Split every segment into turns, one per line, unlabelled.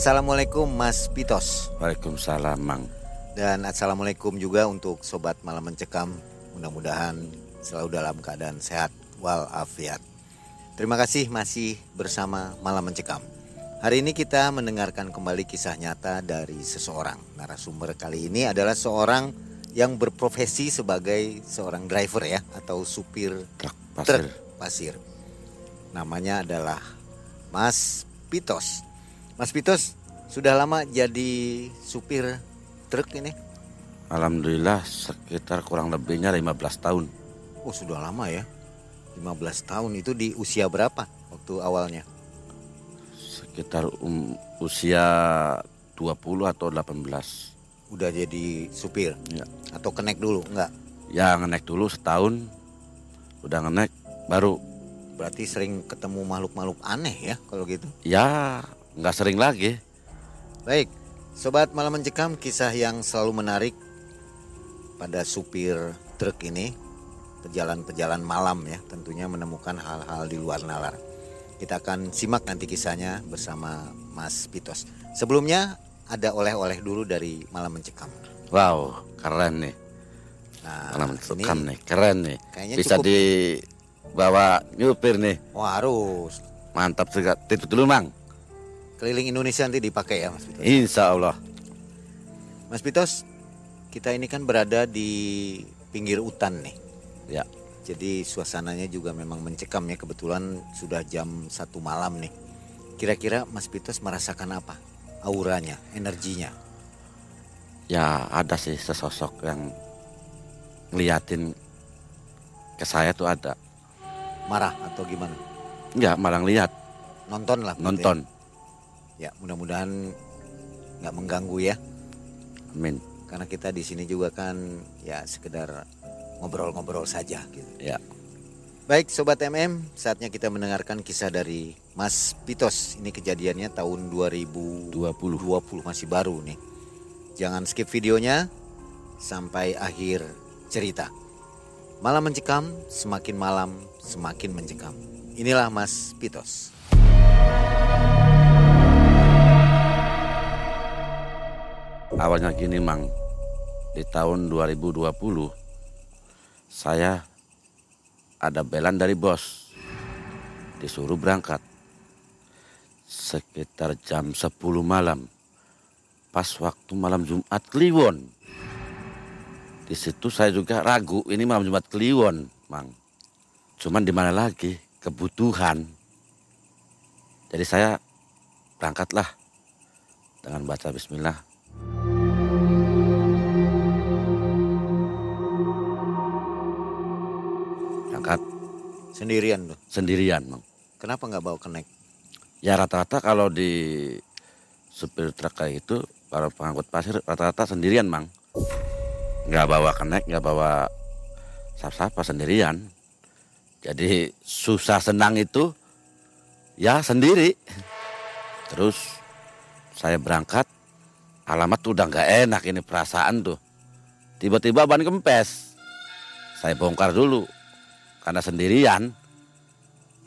Assalamualaikum Mas Pitos
Waalaikumsalam Mang.
dan assalamualaikum juga untuk sobat malam mencekam. Mudah-mudahan selalu dalam keadaan sehat walafiat. Terima kasih masih bersama malam mencekam. Hari ini kita mendengarkan kembali kisah nyata dari seseorang. Narasumber kali ini adalah seorang yang berprofesi sebagai seorang driver ya atau supir
Truk pasir.
truk pasir. Namanya adalah Mas Pitos. Mas Pitos sudah lama jadi supir truk ini?
Alhamdulillah sekitar kurang lebihnya 15 tahun.
Oh sudah lama ya. 15 tahun itu di usia berapa waktu awalnya?
Sekitar um, usia 20 atau 18.
Udah jadi supir
Ya.
atau kenek dulu? Enggak.
Ya ngenek dulu setahun. Udah ngenek baru
Berarti sering ketemu makhluk-makhluk aneh ya kalau gitu.
ya nggak sering lagi.
Baik, sobat malam mencekam kisah yang selalu menarik pada supir truk ini pejalan-pejalan malam ya tentunya menemukan hal-hal di luar nalar. Kita akan simak nanti kisahnya bersama Mas Pitos. Sebelumnya ada oleh-oleh dulu dari malam mencekam.
Wow keren nih.
Nah,
Malam
ini
mencekam nih keren nih.
kayaknya
Bisa
cukup.
dibawa nyupir nih.
Wah harus
Mantap juga. Itu dulu Mang.
Keliling Indonesia nanti dipakai ya Mas Pitos.
Insya Allah.
Mas Pitos, kita ini kan berada di pinggir hutan nih.
Ya.
Jadi suasananya juga memang mencekam ya kebetulan sudah jam satu malam nih. Kira-kira Mas Pitos merasakan apa? Auranya, energinya.
Ya ada sih sesosok yang ngeliatin ke saya tuh ada.
Marah atau gimana?
Enggak malah lihat
Nonton lah. gitu
nonton.
Ya, ya mudah-mudahan nggak mengganggu ya.
Amin.
Karena kita di sini juga kan ya sekedar ngobrol-ngobrol saja gitu.
Ya.
Baik Sobat MM, saatnya kita mendengarkan kisah dari Mas Pitos. Ini kejadiannya tahun 2020
20.
masih baru nih. Jangan skip videonya sampai akhir cerita. Malam mencekam, semakin malam semakin mencekam. Inilah Mas Pitos.
Awalnya gini Mang. Di tahun 2020 saya ada belan dari bos. Disuruh berangkat. Sekitar jam 10 malam. Pas waktu malam Jumat Kliwon. Di situ saya juga ragu ini malam Jumat Kliwon, Mang. Cuman di mana lagi? Kebutuhan. Jadi saya berangkatlah dengan baca bismillah. Berangkat
Sendirian tuh.
sendirian, Mang.
Kenapa nggak bawa kenek?
Ya rata-rata kalau di supir truk kayak itu, kalau pengangkut pasir rata-rata sendirian, Mang. Nggak bawa kenek, nggak bawa sapa-sapa sendirian. Jadi susah senang itu ya sendiri. Terus saya berangkat, alamat udah nggak enak ini perasaan tuh. Tiba-tiba ban kempes. Saya bongkar dulu karena sendirian.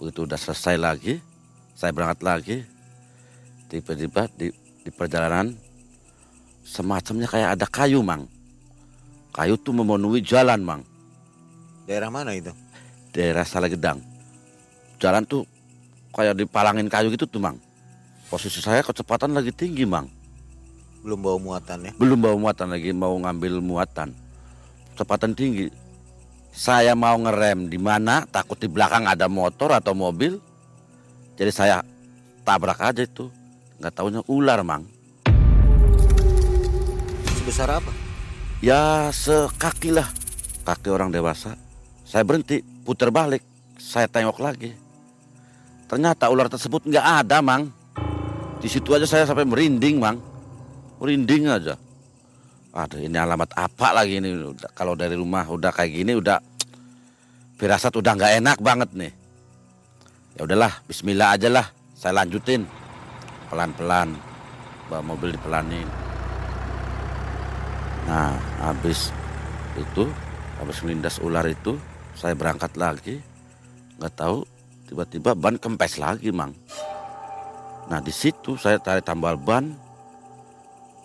Begitu udah selesai lagi, saya berangkat lagi. Tiba-tiba di, di perjalanan semacamnya kayak ada kayu, Mang. Kayu tuh memenuhi jalan, Mang.
Daerah mana itu?
Daerah Salagedang. Jalan tuh kayak dipalangin kayu gitu tuh, Mang. Posisi saya kecepatan lagi tinggi, Mang.
Belum bawa muatan ya?
Belum bawa muatan lagi, mau ngambil muatan. Kecepatan tinggi. Saya mau ngerem di mana, takut di belakang ada motor atau mobil. Jadi saya tabrak aja itu. Nggak taunya ular, Mang.
Sebesar apa?
Ya sekaki lah. Kaki orang dewasa. Saya berhenti, putar balik. Saya tengok lagi. Ternyata ular tersebut nggak ada, Mang. Di situ aja saya sampai merinding, Mang. Merinding aja. Aduh, ini alamat apa lagi ini? Kalau dari rumah udah kayak gini, udah firasat udah nggak enak banget nih. Ya udahlah, Bismillah aja lah. Saya lanjutin pelan-pelan. Bawa mobil dipelanin. Nah, habis itu, habis melindas ular itu, saya berangkat lagi. Nggak tahu, tiba-tiba ban kempes lagi, Mang. Nah di situ saya tarik tambal ban,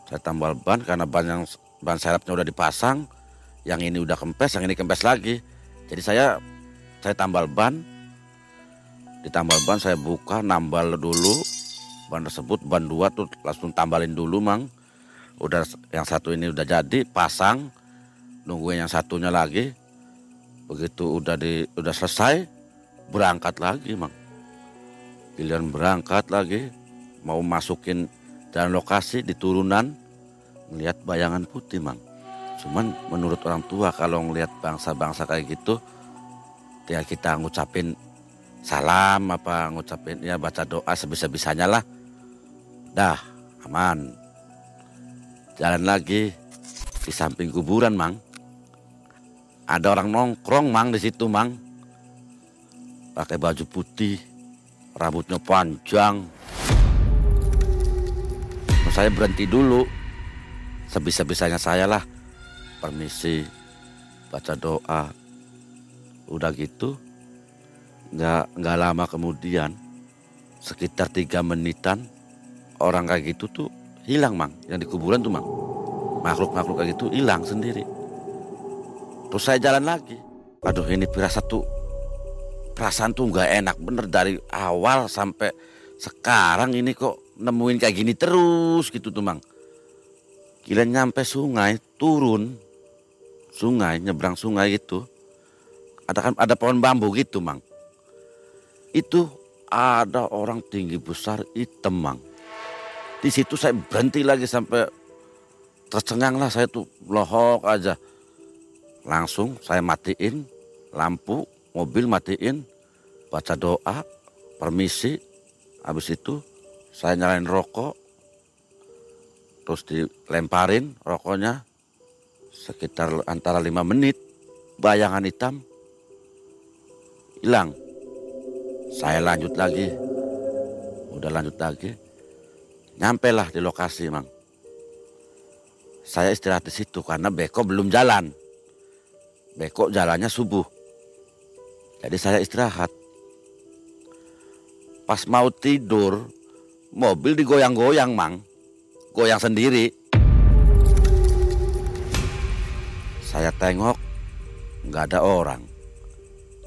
saya tambal ban karena ban yang ban serepnya udah dipasang, yang ini udah kempes, yang ini kempes lagi. Jadi saya saya tambal ban, ditambal ban saya buka, nambal dulu ban tersebut, ban dua tuh langsung tambalin dulu mang. Udah yang satu ini udah jadi, pasang, nungguin yang satunya lagi. Begitu udah di udah selesai, berangkat lagi mang. Pilihan berangkat lagi, mau masukin jalan lokasi di turunan, ngelihat bayangan putih mang. Cuman menurut orang tua kalau ngelihat bangsa-bangsa kayak gitu, tinggal kita ngucapin salam apa ngucapin ya baca doa sebisa-bisanya lah. Dah aman. Jalan lagi di samping kuburan mang. Ada orang nongkrong mang di situ mang. Pakai baju putih, rambutnya panjang. Saya berhenti dulu. Sebisa-bisanya saya lah. Permisi, baca doa. Udah gitu, nggak nggak lama kemudian, sekitar tiga menitan, orang kayak gitu tuh hilang mang, yang di kuburan tuh mang, makhluk-makhluk kayak gitu hilang sendiri. Terus saya jalan lagi, aduh ini pirasat tuh, perasaan tuh nggak enak bener dari awal sampai sekarang ini kok nemuin kayak gini terus gitu tuh mang. Gila nyampe sungai, turun sungai, nyebrang sungai gitu. Ada kan ada pohon bambu gitu, Mang. Itu ada orang tinggi besar hitam, Mang. Di situ saya berhenti lagi sampai tercengang lah saya tuh lohok aja. Langsung saya matiin lampu mobil matiin, baca doa, permisi. Habis itu saya nyalain rokok, terus dilemparin rokoknya sekitar antara lima menit. Bayangan hitam hilang. Saya lanjut lagi. Udah lanjut lagi. Nyampe lah di lokasi, Mang. Saya istirahat di situ karena Beko belum jalan. Beko jalannya subuh. Jadi saya istirahat. Pas mau tidur, mobil digoyang-goyang, Mang. Goyang sendiri. Saya tengok, nggak ada orang.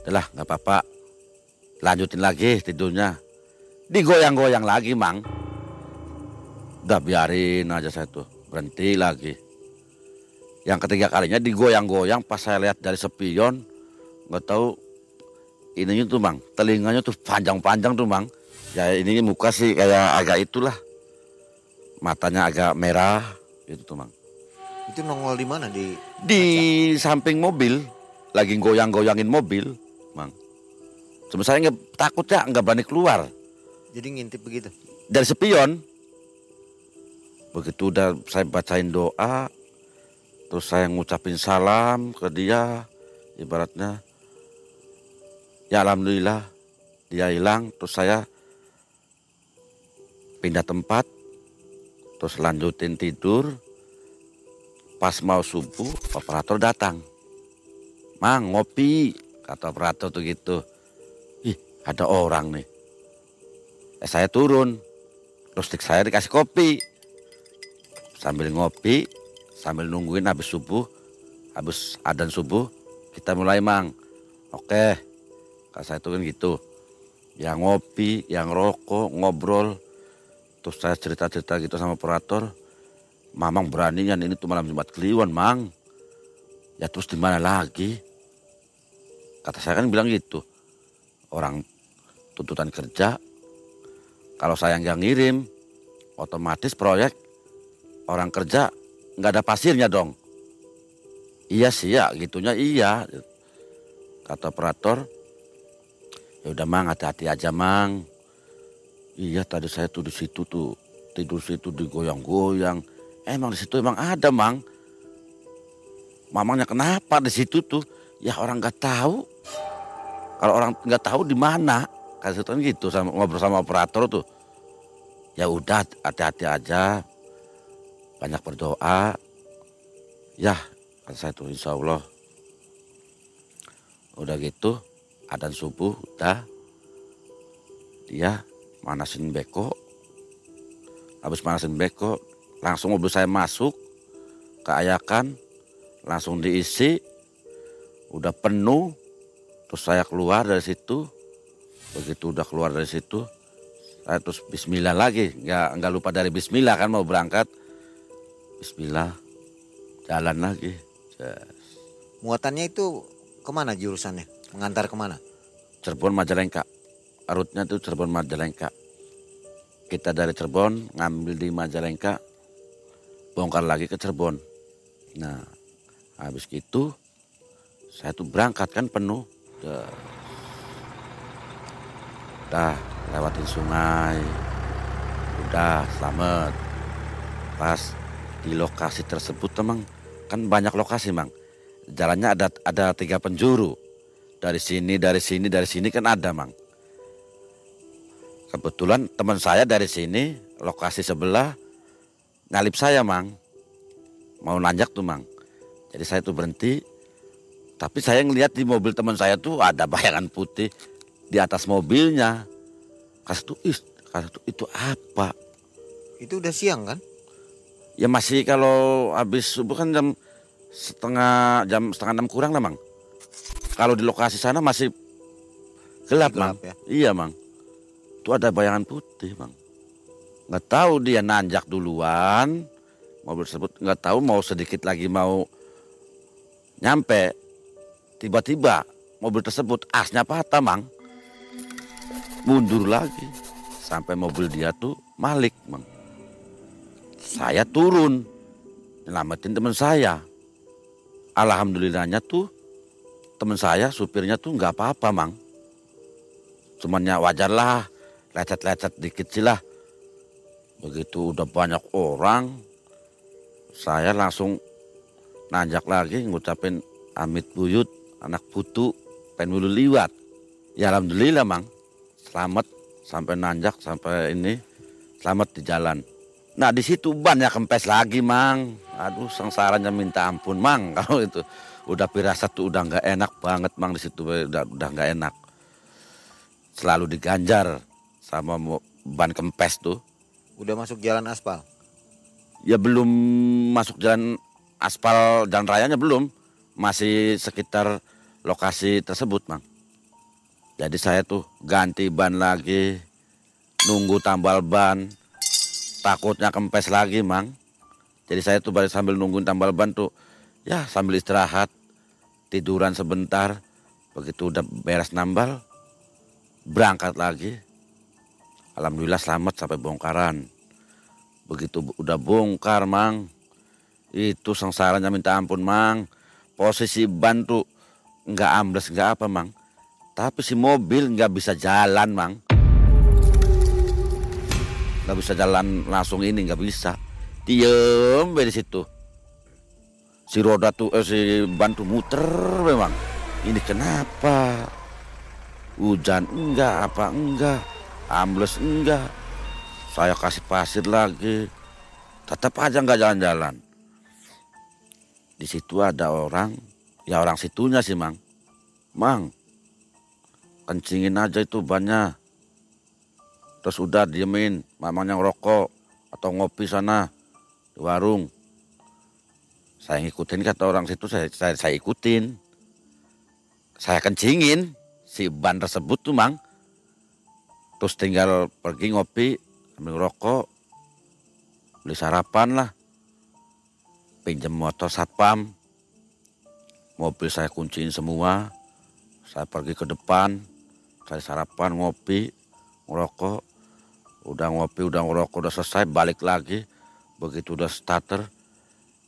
Udah nggak apa-apa. Lanjutin lagi tidurnya. Digoyang-goyang lagi, Mang. Udah biarin aja saya tuh. Berhenti lagi. Yang ketiga kalinya digoyang-goyang pas saya lihat dari spion. Nggak tahu ininya tuh, Mang. Telinganya tuh panjang-panjang tuh, Mang. Ya ini muka sih kayak agak itulah. Matanya agak merah gitu tuh, Mang.
Itu nongol di mana di
Di samping mobil, lagi goyang-goyangin mobil, Mang. Cuma saya nggak takut ya, nggak berani keluar
Jadi ngintip begitu.
dari spion. Begitu udah saya bacain doa, terus saya ngucapin salam ke dia, ibaratnya, ya alhamdulillah dia hilang, terus saya pindah tempat, terus lanjutin tidur. Pas mau subuh, operator datang. Mang, ngopi, kata operator tuh gitu. Ih, ada orang nih. Eh, saya turun, terus stick saya dikasih kopi. Sambil ngopi, sambil nungguin habis subuh, habis adan subuh, kita mulai mang. Oke, kata saya tuh kan gitu. Yang ngopi, yang rokok, ngobrol. Terus saya cerita-cerita gitu sama operator. Mamang beraninya ini tuh malam Jumat Kliwon, Mang. Ya terus di mana lagi? Kata saya kan bilang gitu. Orang tuntutan kerja, kalau saya nggak ngirim, otomatis proyek orang kerja nggak ada pasirnya dong. Iya sih ya, gitunya iya. Kata operator, ya udah mang hati-hati aja mang. Iya tadi saya tuh di situ tuh tidur situ digoyang-goyang. Emang di situ emang ada mang. Mamangnya kenapa di situ tuh? Ya orang nggak tahu. Kalau orang nggak tahu di mana, kasih kan gitu sama ngobrol sama operator tuh. Ya udah hati-hati aja, banyak berdoa. Ya kata saya tuh insya Allah. Udah gitu, adan subuh udah. Dia manasin beko, habis manasin beko langsung mobil saya masuk ke Ayakan langsung diisi udah penuh terus saya keluar dari situ. Begitu udah keluar dari situ saya terus Bismillah lagi. Nggak nggak lupa dari Bismillah kan mau berangkat. Bismillah jalan lagi.
Muatannya itu ke mana jurusannya? Mengantar ke mana?
Cirebon Majalengka rutenya itu Cirebon Majalengka. Kita dari Cirebon ngambil di Majalengka bongkar lagi ke Cirebon. Nah habis gitu saya tuh berangkat kan penuh. Udah lewatin sungai. Udah selamat. Pas di lokasi tersebut emang kan banyak lokasi mang jalannya ada ada tiga penjuru. Dari sini dari sini dari sini kan ada mang kebetulan teman saya dari sini lokasi sebelah ngalip saya mang mau nanjak tuh mang jadi saya tuh berhenti tapi saya ngelihat di mobil teman saya tuh ada bayangan putih di atas mobilnya kasih tuh kasih tuh itu apa
itu udah siang kan
Ya masih kalau habis subuh kan jam setengah jam setengah enam kurang lah mang. Kalau di lokasi sana masih gelap, gelap mang. Ya? Iya mang. Itu ada bayangan putih mang. Nggak tahu dia nanjak duluan mobil tersebut nggak tahu mau sedikit lagi mau nyampe tiba-tiba mobil tersebut asnya patah mang mundur lagi sampai mobil dia tuh malik mang saya turun nyelamatin teman saya. Alhamdulillahnya tuh teman saya supirnya tuh nggak apa-apa mang. Cuman ya wajar lah, lecet-lecet dikit sih lah. Begitu udah banyak orang, saya langsung nanjak lagi ngucapin amit buyut, anak putu, penwulu liwat. Ya alhamdulillah mang, selamat sampai nanjak sampai ini, selamat di jalan. Nah di situ banyak kempes lagi mang. Aduh sengsaranya minta ampun mang kalau itu udah pirasat tuh udah nggak enak banget mang di situ udah udah nggak enak. Selalu diganjar sama ban kempes tuh.
Udah masuk jalan aspal?
Ya belum masuk jalan aspal jalan rayanya belum. Masih sekitar lokasi tersebut mang. Jadi saya tuh ganti ban lagi, nunggu tambal ban, takutnya kempes lagi mang jadi saya tuh sambil nungguin tambal ban tuh ya sambil istirahat tiduran sebentar begitu udah beres nambal berangkat lagi alhamdulillah selamat sampai bongkaran. Begitu udah bongkar mang. Itu sengsaranya minta ampun mang. Posisi ban tuh nggak ambles nggak apa mang. Tapi si mobil nggak bisa jalan mang. Nggak bisa jalan langsung ini nggak bisa. Diem dari situ. Si roda tuh eh, si bantu muter memang ini kenapa? Hujan enggak apa enggak ambles enggak. Saya kasih pasir lagi. Tetap aja nggak jalan-jalan. Di situ ada orang. Ya orang situnya sih mang. Mang kencingin aja itu banyak terus udah diemin mamanya ngerokok atau ngopi sana di warung. Saya ngikutin kata orang situ saya, saya, saya ikutin. Saya kencingin si ban tersebut tuh mang terus tinggal pergi ngopi ambil ngerokok beli sarapan lah pinjam motor satpam mobil saya kunciin semua saya pergi ke depan saya sarapan ngopi ngerokok Udah ngopi, udah ngerokok, udah selesai, balik lagi. Begitu udah starter,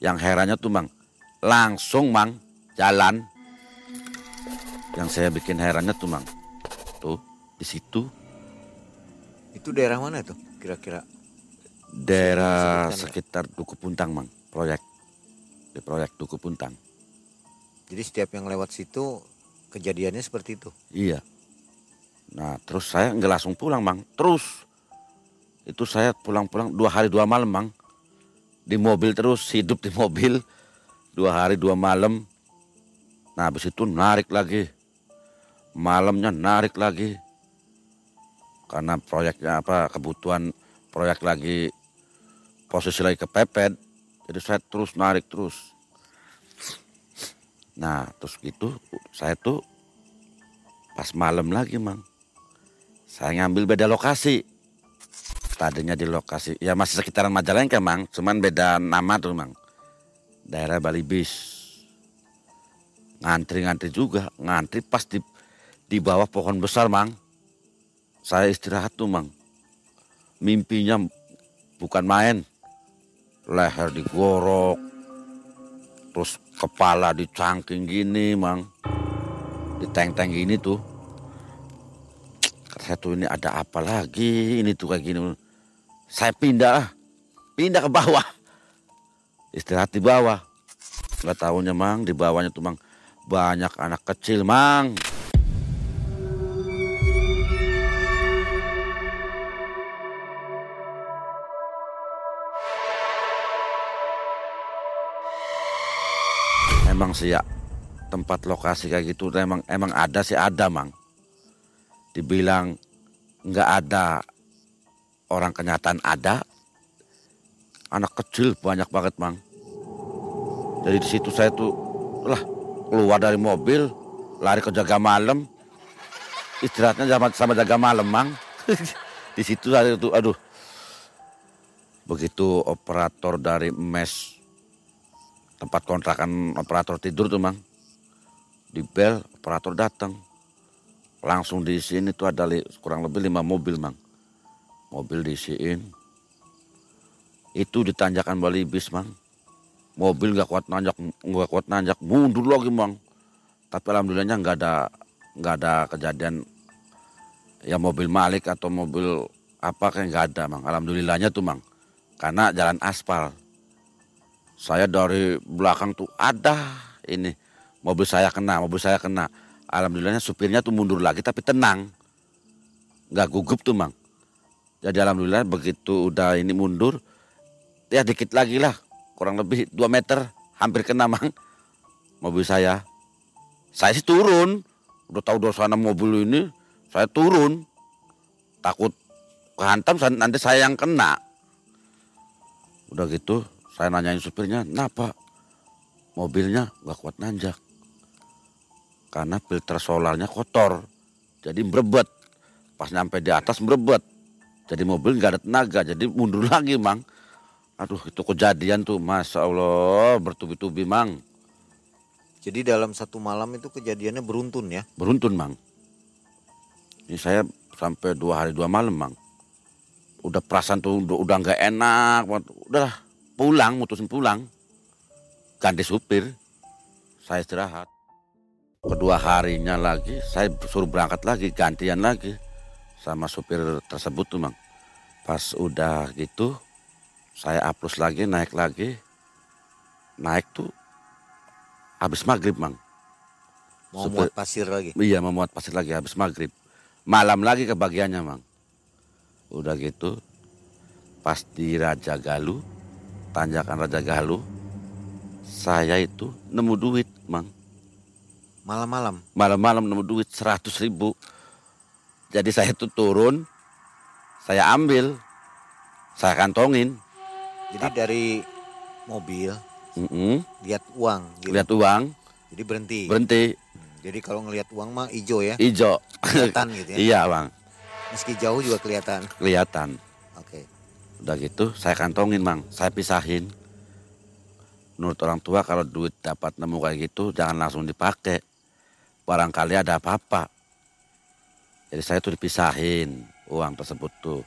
yang herannya tuh mang, langsung mang jalan. Yang saya bikin herannya tuh mang, tuh di situ.
Itu daerah mana tuh kira-kira?
Daerah sekitar Duku Puntang mang, proyek. Di proyek Duku Puntang.
Jadi setiap yang lewat situ kejadiannya seperti itu?
Iya. Nah terus saya nggak langsung pulang mang, terus. Itu saya pulang-pulang dua hari dua malam bang di mobil terus hidup di mobil. Dua hari dua malam. Nah habis itu narik lagi. Malamnya narik lagi karena proyeknya apa kebutuhan proyek lagi posisi lagi kepepet jadi saya terus narik terus. Nah terus gitu saya tuh pas malam lagi mang. Saya ngambil beda lokasi. Tadinya di lokasi ya masih sekitaran Majalengka mang. Cuman beda nama tuh mang. Daerah Bali Bis. Ngantri-ngantri juga. Ngantri pas di di bawah pohon besar mang saya istirahat tuh mang. Mimpinya bukan main. Leher digorok terus kepala dicangking gini mang. Di teng-teng gini tuh. Saya tuh ini ada apa lagi? Ini tuh kayak gini. Saya pindah pindah ke bawah. Istirahat di bawah. Nggak tahunya mang. Di bawahnya tuh mang banyak anak kecil mang emang sih ya tempat lokasi kayak gitu emang emang ada sih ada mang. Dibilang nggak ada orang kenyataan ada anak kecil banyak banget mang. Jadi di situ saya tuh lah keluar dari mobil lari ke jaga malam. Istirahatnya sama, sama jaga malam mang. Di situ saya tuh aduh. Begitu operator dari mes tempat kontrakan operator tidur tuh mang. Di bel operator datang. Langsung diisiin itu ada li, kurang lebih lima mobil mang. Mobil diisiin. Itu ditanjakan Bali bis mang. Mobil nggak kuat nanjak nggak kuat nanjak mundur lagi mang. Tapi alhamdulillahnya nggak ada nggak ada kejadian ya mobil malik atau mobil apa kayak nggak ada mang. Alhamdulillahnya tuh mang. Karena jalan aspal saya dari belakang tuh ada ini mobil saya kena, mobil saya kena. Alhamdulillahnya supirnya tuh mundur lagi tapi tenang. Nggak gugup tuh mang. Jadi alhamdulillah begitu udah ini mundur, ya dikit lagi lah, kurang lebih 2 meter, hampir kena mang. Mobil saya. Saya sih turun, udah tahu sana mobil ini, saya turun. Takut kehantam nanti saya yang kena. Udah gitu saya nanyain supirnya, kenapa mobilnya nggak kuat nanjak? Karena filter solarnya kotor, jadi merebet. Pas nyampe di atas merebet, jadi mobil nggak ada tenaga, jadi mundur lagi mang. Aduh itu kejadian tuh, masya Allah bertubi-tubi mang.
Jadi dalam satu malam itu kejadiannya beruntun ya?
Beruntun mang. Ini saya sampai dua hari dua malam mang. Udah perasaan tuh udah nggak enak, udah pulang, mutusin pulang. Ganti supir, saya istirahat. Kedua harinya lagi, saya suruh berangkat lagi, gantian lagi. Sama supir tersebut tuh, Mang. Pas udah gitu, saya hapus lagi, naik lagi. Naik tuh habis maghrib, Mang.
Mau supir, muat pasir lagi?
Iya, mau muat pasir lagi habis maghrib. Malam lagi kebagiannya, Mang. Udah gitu, pas di Raja Galuh, tanjakan Raja Galuh, saya itu nemu duit, Mang.
Malam-malam?
Malam-malam nemu duit seratus ribu. Jadi saya itu turun, saya ambil, saya kantongin.
Jadi dari mobil,
mm -mm.
lihat uang.
Gitu. Lihat uang.
Jadi berhenti.
Berhenti.
Jadi kalau ngelihat uang mah hijau ya?
Hijau.
Kelihatan gitu ya?
iya bang.
Meski jauh juga kelihatan?
Kelihatan. Udah gitu saya kantongin mang, saya pisahin. Menurut orang tua kalau duit dapat nemu kayak gitu jangan langsung dipakai. Barangkali ada apa-apa. Jadi saya tuh dipisahin uang tersebut tuh.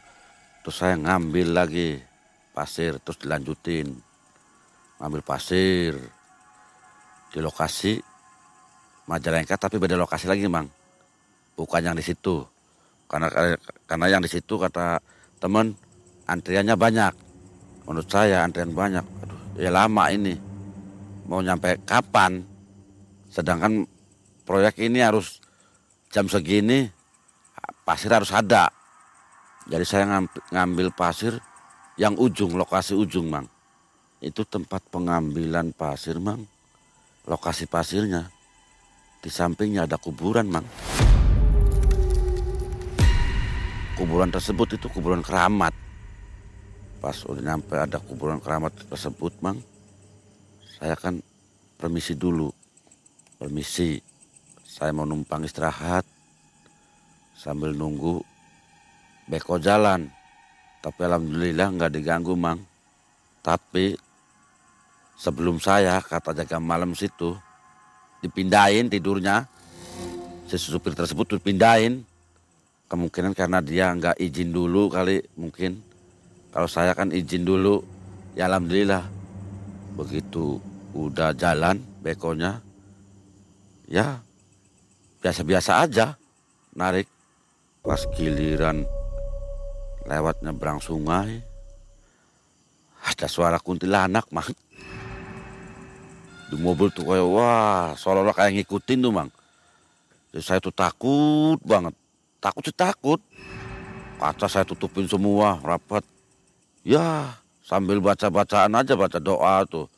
Terus saya ngambil lagi pasir terus dilanjutin. Ngambil pasir di lokasi Majalengka tapi beda lokasi lagi mang. Bukan yang di situ. Karena karena yang di situ kata teman antriannya banyak. Menurut saya antrian banyak. Aduh, ya lama ini. Mau nyampe kapan? Sedangkan proyek ini harus jam segini pasir harus ada. Jadi saya ngambil pasir yang ujung, lokasi ujung, Mang. Itu tempat pengambilan pasir, Mang. Lokasi pasirnya. Di sampingnya ada kuburan, Mang. Kuburan tersebut itu kuburan keramat pas udah nyampe ada kuburan keramat tersebut mang saya kan permisi dulu. Permisi. Saya mau numpang istirahat. Sambil nunggu beko jalan. Tapi alhamdulillah nggak diganggu mang. Tapi sebelum saya kata jaga malam situ dipindahin tidurnya. Si supir tersebut dipindahin. Kemungkinan karena dia nggak izin dulu kali mungkin kalau saya kan izin dulu. Ya alhamdulillah. Begitu udah jalan bekonya ya biasa-biasa aja narik. Pas giliran lewat nyebrang sungai ada suara kuntilanak mang. Di mobil tuh kayak wah seolah-olah kayak ngikutin tuh mang. Jadi saya tuh takut banget. Takut sih takut. Kaca saya tutupin semua rapat ya sambil baca-bacaan aja baca doa tuh.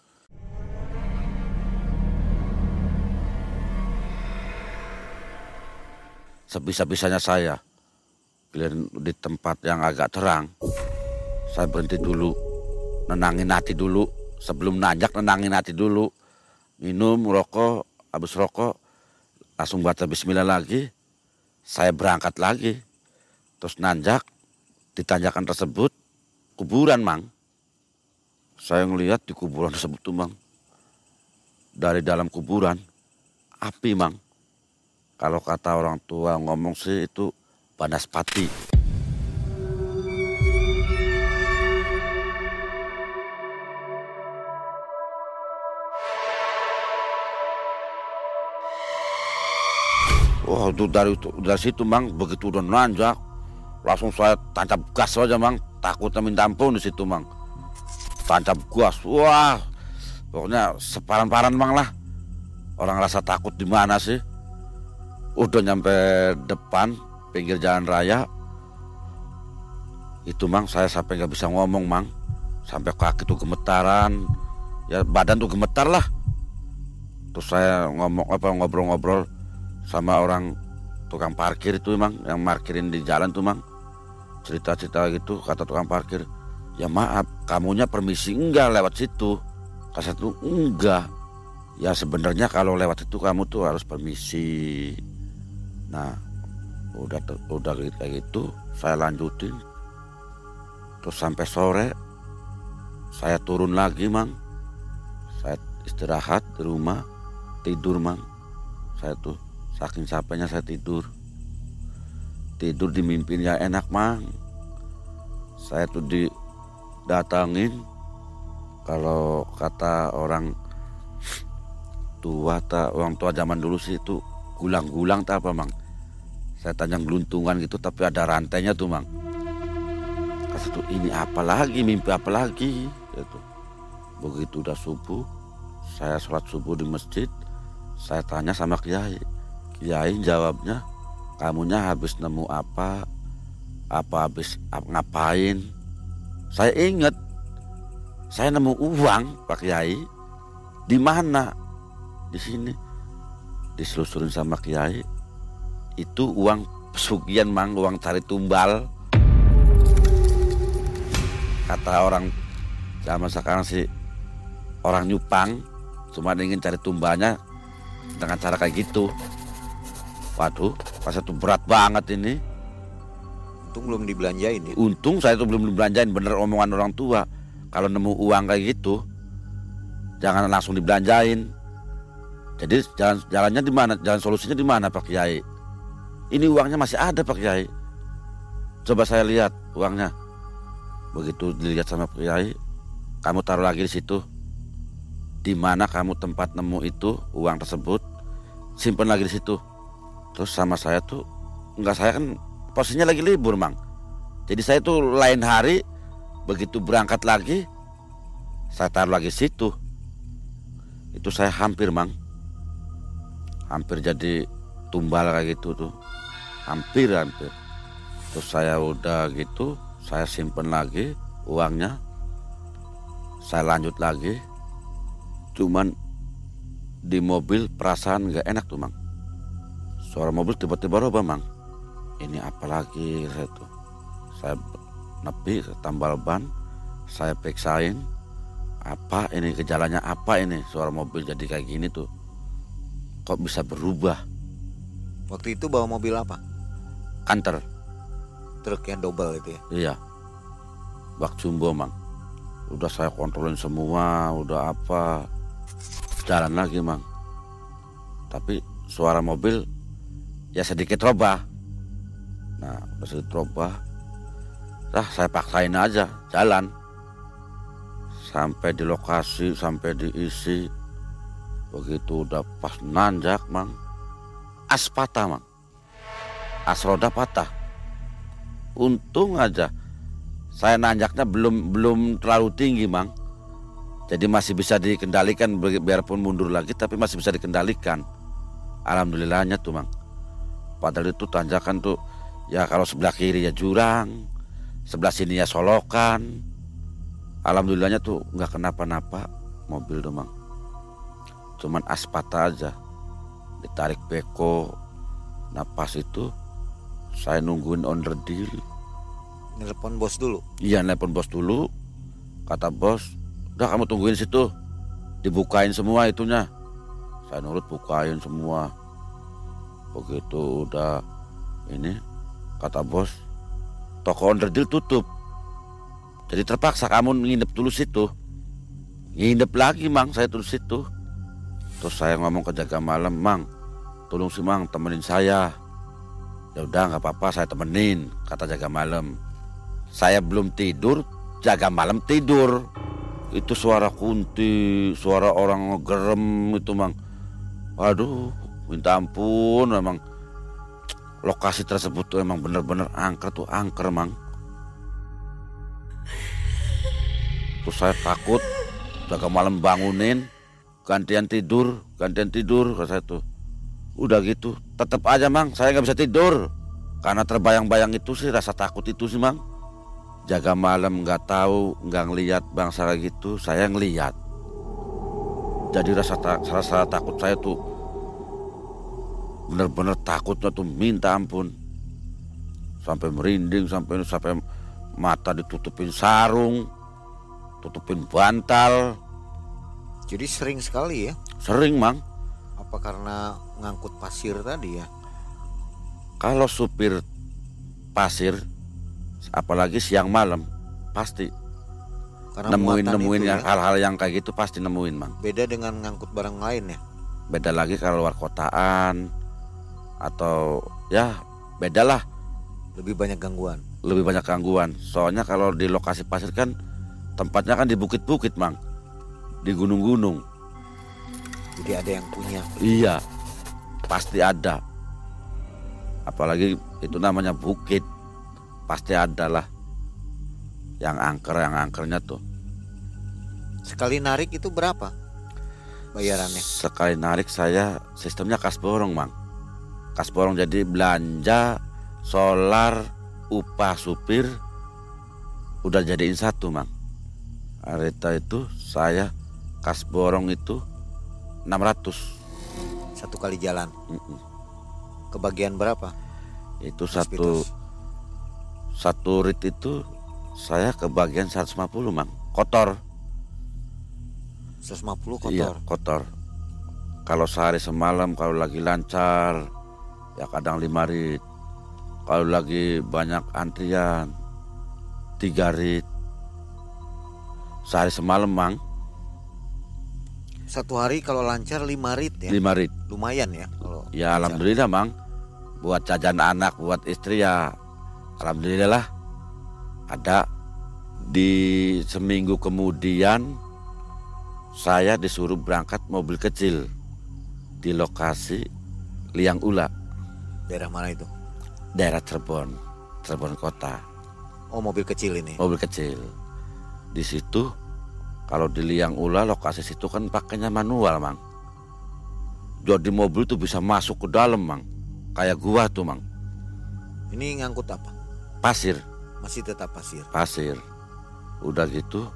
Sebisa-bisanya saya di tempat yang agak terang. Saya berhenti dulu nenangin hati dulu. Sebelum nanjak nenangin hati dulu. Minum rokok habis rokok langsung baca bismillah lagi. Saya berangkat lagi. Terus nanjak di tanjakan tersebut kuburan mang. Saya ngelihat di kuburan tersebut tuh mang. Dari dalam kuburan api mang. Kalau kata orang tua ngomong sih itu Banaspati. Wah itu dari dari situ mang. Begitu udah nanjak langsung saya tancap gas aja mang takutnya minta ampun di situ mang. Tancap gas wah. Pokoknya separan-paran mang lah. Orang rasa takut di mana sih? Udah nyampe depan pinggir jalan raya. Itu mang saya sampai nggak bisa ngomong mang. Sampai kaki tuh gemetaran. Ya badan tuh gemetar lah. Terus saya ngomong apa ngobrol-ngobrol sama orang tukang parkir itu emang yang parkirin di jalan tuh mang cerita-cerita gitu kata tukang parkir ya maaf kamunya permisi enggak lewat situ. Kata tuh enggak. Ya sebenarnya kalau lewat itu kamu tuh harus permisi. Nah udah udah kayak gitu saya lanjutin. Terus sampai sore saya turun lagi mang. Saya istirahat di rumah tidur mang. Saya tuh saking capeknya saya tidur tidur di mimpinya enak mang. Saya tuh didatangin. Kalau kata orang tua tak orang tua zaman dulu sih itu gulang-gulang tak apa mang? Saya tanya geluntungan gitu tapi ada rantainya tuh mang. Kasih tuh ini apa lagi? Mimpi apa lagi? Gitu begitu udah subuh saya sholat subuh di masjid. Saya tanya sama kiai. Kiai jawabnya kamunya habis nemu apa apa habis ngapain. Saya ingat saya nemu uang pak kiai. Di mana? Di sini. Diselusurin sama kiai. Itu uang pesugihan mang uang cari tumbal. Kata orang zaman sekarang sih orang nyupang. Cuma ingin cari tumbalnya dengan cara kayak gitu waduh pas itu berat banget ini.
Untung belum dibelanjain ya.
Untung saya itu belum dibelanjain bener omongan orang tua. Kalau nemu uang kayak gitu jangan langsung dibelanjain. Jadi jalan jalannya di mana jalan solusinya di mana Pak Kiai? Ini uangnya masih ada Pak Kiai. Coba saya lihat uangnya. Begitu dilihat sama Pak Kiai kamu taruh lagi di situ. Di mana kamu tempat nemu itu uang tersebut simpan lagi di situ terus sama saya tuh enggak saya kan posisinya lagi libur mang. Jadi saya tuh lain hari begitu berangkat lagi saya taruh lagi situ. Itu saya hampir mang. Hampir jadi tumbal kayak gitu tuh. Hampir hampir. Terus saya udah gitu saya simpen lagi uangnya. Saya lanjut lagi. Cuman di mobil perasaan nggak enak tuh mang suara mobil tiba-tiba roba mang ini apalagi saya tuh saya nepi tambal ban saya periksain apa ini? Gejalanya apa ini? Suara mobil jadi kayak gini tuh. Kok bisa berubah?
Waktu itu bawa mobil apa?
kanter.
Truk yang double itu ya.
iya. Bak jumbo mang udah saya kontrolin semua udah apa. Jalan lagi mang tapi suara mobil ya sedikit robah. Nah sedikit robah dah saya paksain aja jalan. Sampai di lokasi sampai diisi. Begitu udah pas nanjak mang. As patah mang. As roda patah. Untung aja saya nanjaknya belum belum terlalu tinggi mang. Jadi masih bisa dikendalikan bi- biarpun mundur lagi tapi masih bisa dikendalikan. Alhamdulillahnya tuh mang padahal itu tanjakan tuh ya kalau sebelah kiri ya jurang sebelah sini ya solokan. Alhamdulillahnya tuh nggak kenapa-napa mobil tuh mang. Cuman aspata aja ditarik beko. Nah pas itu saya nungguin onder deal.
Nelpon bos dulu.
Iya nelpon bos dulu. Kata bos Udah kamu tungguin situ. Dibukain semua itunya. Saya nurut bukain semua Begitu udah Ini Kata bos Toko onderdil tutup. Jadi terpaksa kamu nginep dulu situ. Nginep lagi mang Saya dulu situ. Terus saya ngomong ke jaga malam Mang Tolong si mang temenin saya. Ya udah nggak apa-apa saya temenin Kata jaga malam. Saya belum tidur, jaga malam tidur. Itu suara kunti, suara orang ngegerem itu mang. Waduh, minta ampun memang. Lokasi tersebut tuh emang bener-bener angker tuh angker mang. Terus saya takut, jaga malam bangunin, gantian tidur, gantian tidur kata saya tuh. Udah gitu, tetap aja mang, saya nggak bisa tidur. Karena terbayang-bayang itu sih rasa takut itu sih mang jaga malam nggak tahu nggak ngelihat bangsa gitu saya ngelihat jadi rasa ta- rasa takut saya tuh bener-bener takutnya tuh minta ampun sampai merinding sampai sampai mata ditutupin sarung tutupin bantal
Jadi sering sekali ya.
sering mang
Apa karena ngangkut pasir tadi ya?
kalau supir pasir apalagi siang malam pasti
Karena
nemuin nemuin yang
ya,
hal-hal yang kayak gitu pasti nemuin mang
beda dengan ngangkut barang lain ya.
beda lagi kalau luar kotaan atau ya beda lah.
Lebih banyak gangguan.
lebih banyak gangguan. Soalnya kalau di lokasi pasir kan tempatnya kan di bukit-bukit mang. Di gunung-gunung.
Jadi ada yang punya.
iya. Pasti ada. Apalagi itu namanya bukit. Pasti ada lah. Yang angker yang angkernya tuh.
Sekali narik itu berapa? Bayarannya.
sekali narik saya sistemnya kas borong mang kas borong jadi belanja solar upah supir udah jadiin satu mang Arita itu saya kas borong itu 600
Satu kali jalan.
Mm-mm.
Kebagian berapa?
itu
Mas
satu
Pitus?
satu rit itu saya kebagian 150 mang kotor
150 kotor.
iya kotor kalau sehari semalam kalau lagi lancar ya kadang lima rit. Kalau lagi banyak antrian tiga rit. Sehari semalam mang.
Satu hari kalau lancar 5 rit ya.
lima rit.
Lumayan ya kalau
ya alhamdulillah mang. Buat jajan anak buat istri ya alhamdulillah lah. Ada di seminggu kemudian saya disuruh berangkat mobil kecil di lokasi Liang Ula
daerah mana itu?
daerah Cirebon Cirebon kota.
Oh mobil kecil ini.
mobil kecil. Di situ kalau di Liang Ula lokasi situ kan pakainya manual mang. Jadi mobil tuh bisa masuk ke dalam mang. Kayak gua tuh mang.
Ini ngangkut apa?
pasir.
Masih tetap pasir.
pasir. Udah gitu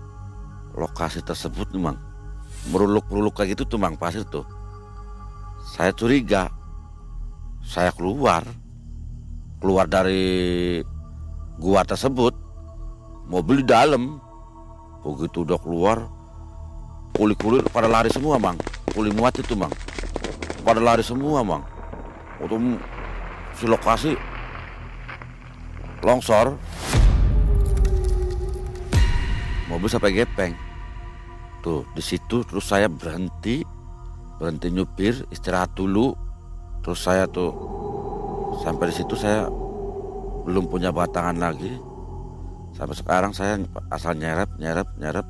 lokasi tersebut nih mang. Meruluk-meruluk kayak gitu tuh mang pasir tuh. Saya curiga saya keluar. Keluar dari gua tersebut. Mobil di dalam. Begitu udah keluar kuli-kuli pada lari semua bang. Kuli muat itu bang. Pada lari semua bang. Untuk si lokasi longsor. Mobil sampai gepeng. Tuh di situ terus saya berhenti. Berhenti nyupir istirahat dulu terus saya tuh sampai di situ saya belum punya batangan lagi. Sampai sekarang saya asal nyerep nyerep nyerep.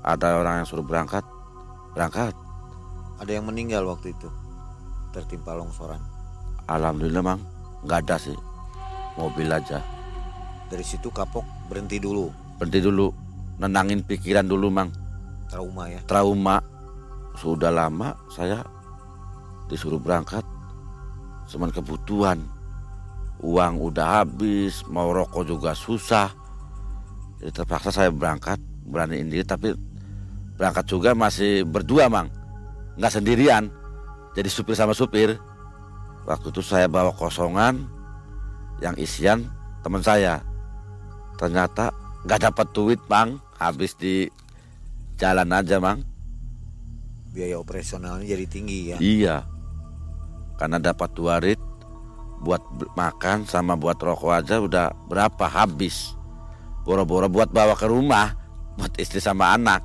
Ada orang yang suruh berangkat berangkat.
Ada yang meninggal waktu itu tertimpa longsoran.
alhamdulillah mang. Nggak ada sih. Mobil aja.
Dari situ kapok berhenti dulu,
berhenti dulu. Nenangin pikiran dulu mang.
Trauma ya.
trauma. Sudah lama saya disuruh berangkat cuman kebutuhan. Uang udah habis mau rokok juga susah. Jadi terpaksa saya berangkat beraniin diri tapi berangkat juga masih berdua mang. Nggak sendirian. Jadi supir sama supir. Waktu itu saya bawa kosongan yang isian teman saya. Ternyata nggak dapat duit mang. Habis di jalan aja mang.
Biaya operasionalnya jadi tinggi ya.
Iya. Karena dapat dua rit buat makan sama buat rokok aja udah berapa habis. Boro-boro buat bawa ke rumah buat istri sama anak.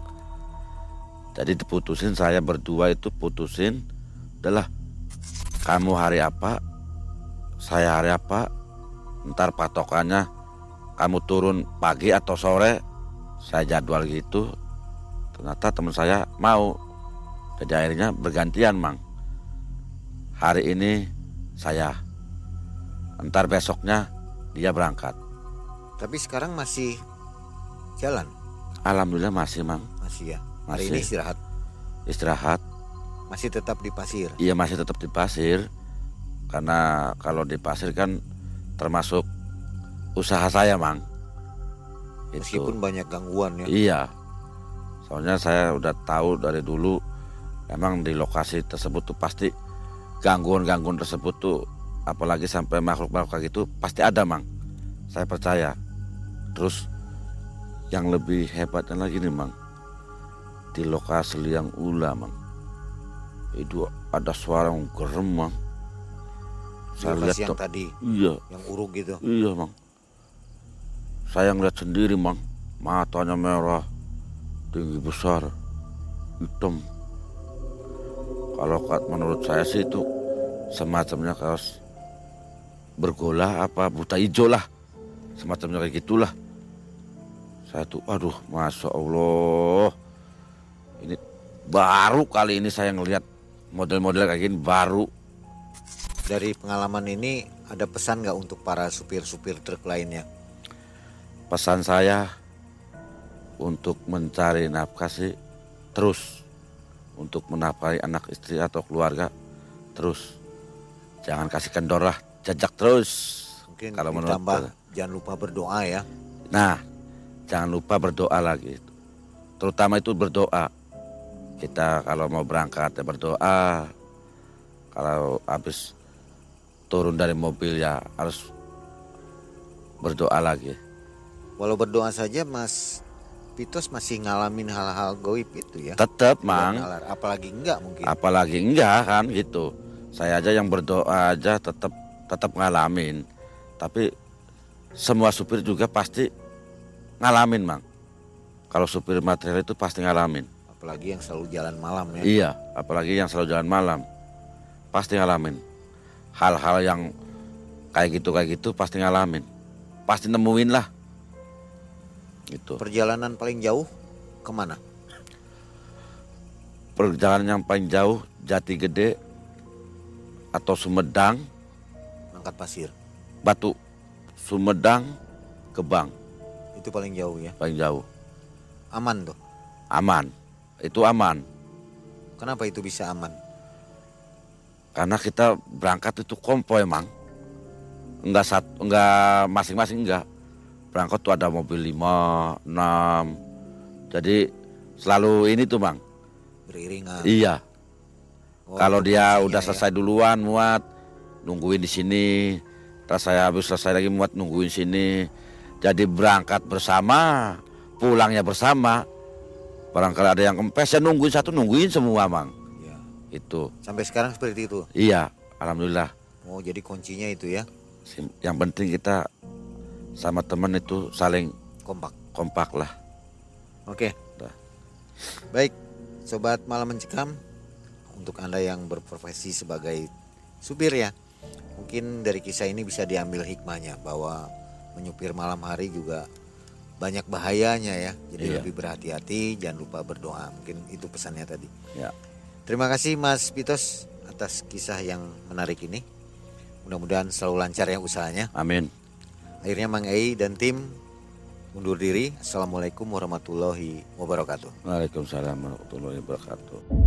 Jadi diputusin saya berdua itu putusin adalah kamu hari apa saya hari apa ntar patokannya kamu turun pagi atau sore saya jadwal gitu ternyata teman saya mau jadi akhirnya bergantian mang. Hari ini saya, entar besoknya dia berangkat.
Tapi sekarang masih jalan,
Alhamdulillah masih mang,
masih ya. Hari
Masih.
ini istirahat,
istirahat.
masih tetap di pasir.
Iya masih tetap di pasir, karena kalau di pasir kan termasuk usaha saya mang. Itu.
Meskipun banyak gangguan ya.
Iya, soalnya saya udah tahu dari dulu, emang di lokasi tersebut tuh pasti gangguan-gangguan tersebut tuh, apalagi sampai makhluk-makhluk kayak gitu pasti ada mang. Saya percaya. Terus yang lebih hebatnya lagi nih mang, di lokasi liang ula mang, itu ada suara yang gerem mang. Saya lihat
yang tadi,
iya,
yang uruk gitu.
Iya mang Saya ngeliat sendiri mang Matanya merah Tinggi besar Hitam Kalau menurut saya sih itu Semacamnya kaos Bergola apa buta hijau lah. Semacamnya kayak gitulah. Saya tuh aduh Masya Allah. Ini baru kali ini saya ngelihat Model-model kayak gini baru.
Dari pengalaman ini ada pesan nggak untuk para supir-supir truk lainnya?
pesan saya untuk mencari nafkah sih terus. Untuk menafkahi anak istri atau keluarga terus jangan kasih kendor lah jajak terus
Mungkin
Kalau menurut
ditambah jangan lupa berdoa ya.
nah jangan lupa berdoa lagi terutama itu berdoa kita kalau mau berangkat ya berdoa kalau habis turun dari mobil ya harus berdoa lagi
Walau berdoa saja Mas Pitos masih ngalamin hal-hal goib itu ya.
tetap mang.
Apalagi enggak mungkin.
apalagi enggak kan gitu saya aja yang berdoa aja tetap tetap ngalamin. Tapi semua supir juga pasti ngalamin mang. Kalau supir material itu pasti ngalamin.
Apalagi yang selalu jalan malam ya.
iya apalagi yang selalu jalan malam. Pasti ngalamin. Hal-hal yang kayak gitu kayak gitu pasti ngalamin. Pasti nemuin lah. Gitu.
Perjalanan paling jauh ke mana?
perjalanan yang paling jauh Jati Gede atau Sumedang
Angkat pasir.
Batu Sumedang Gebang
Itu paling jauh ya.
paling jauh
Aman tuh.
aman itu aman
Kenapa itu bisa aman?
karena kita berangkat itu kompoi mang enggak sat enggak masing-masing enggak berangkat tuh ada mobil 5, 6 jadi selalu ini tuh mang
Beriringan.
iya
Oh,
kalau
itu
dia
fungsinya
udah
ya.
selesai duluan muat nungguin di sini terus saya habis selesai lagi muat nungguin sini jadi berangkat bersama pulangnya bersama. Barangkali ada yang kempes, ya nungguin satu, nungguin semua, Mang.
Ya.
Itu.
Sampai sekarang seperti itu.
Iya, alhamdulillah.
Oh, jadi kuncinya itu ya,
Yang penting kita sama teman itu saling
kompak.
kompak lah.
Oke.
Dah.
Baik, sobat malam mencekam untuk Anda yang berprofesi sebagai supir ya. Mungkin dari kisah ini bisa diambil hikmahnya bahwa menyupir malam hari juga banyak bahayanya ya. Jadi
Iya.
lebih berhati-hati, jangan lupa berdoa. Mungkin itu pesannya tadi.
Ya.
Terima kasih Mas Pitos atas kisah yang menarik ini. Mudah-mudahan selalu lancar ya usahanya.
Amin.
Akhirnya Mang Ei dan tim undur diri. Assalamualaikum warahmatullahi wabarakatuh.
Waalaikumsalam warahmatullahi wabarakatuh.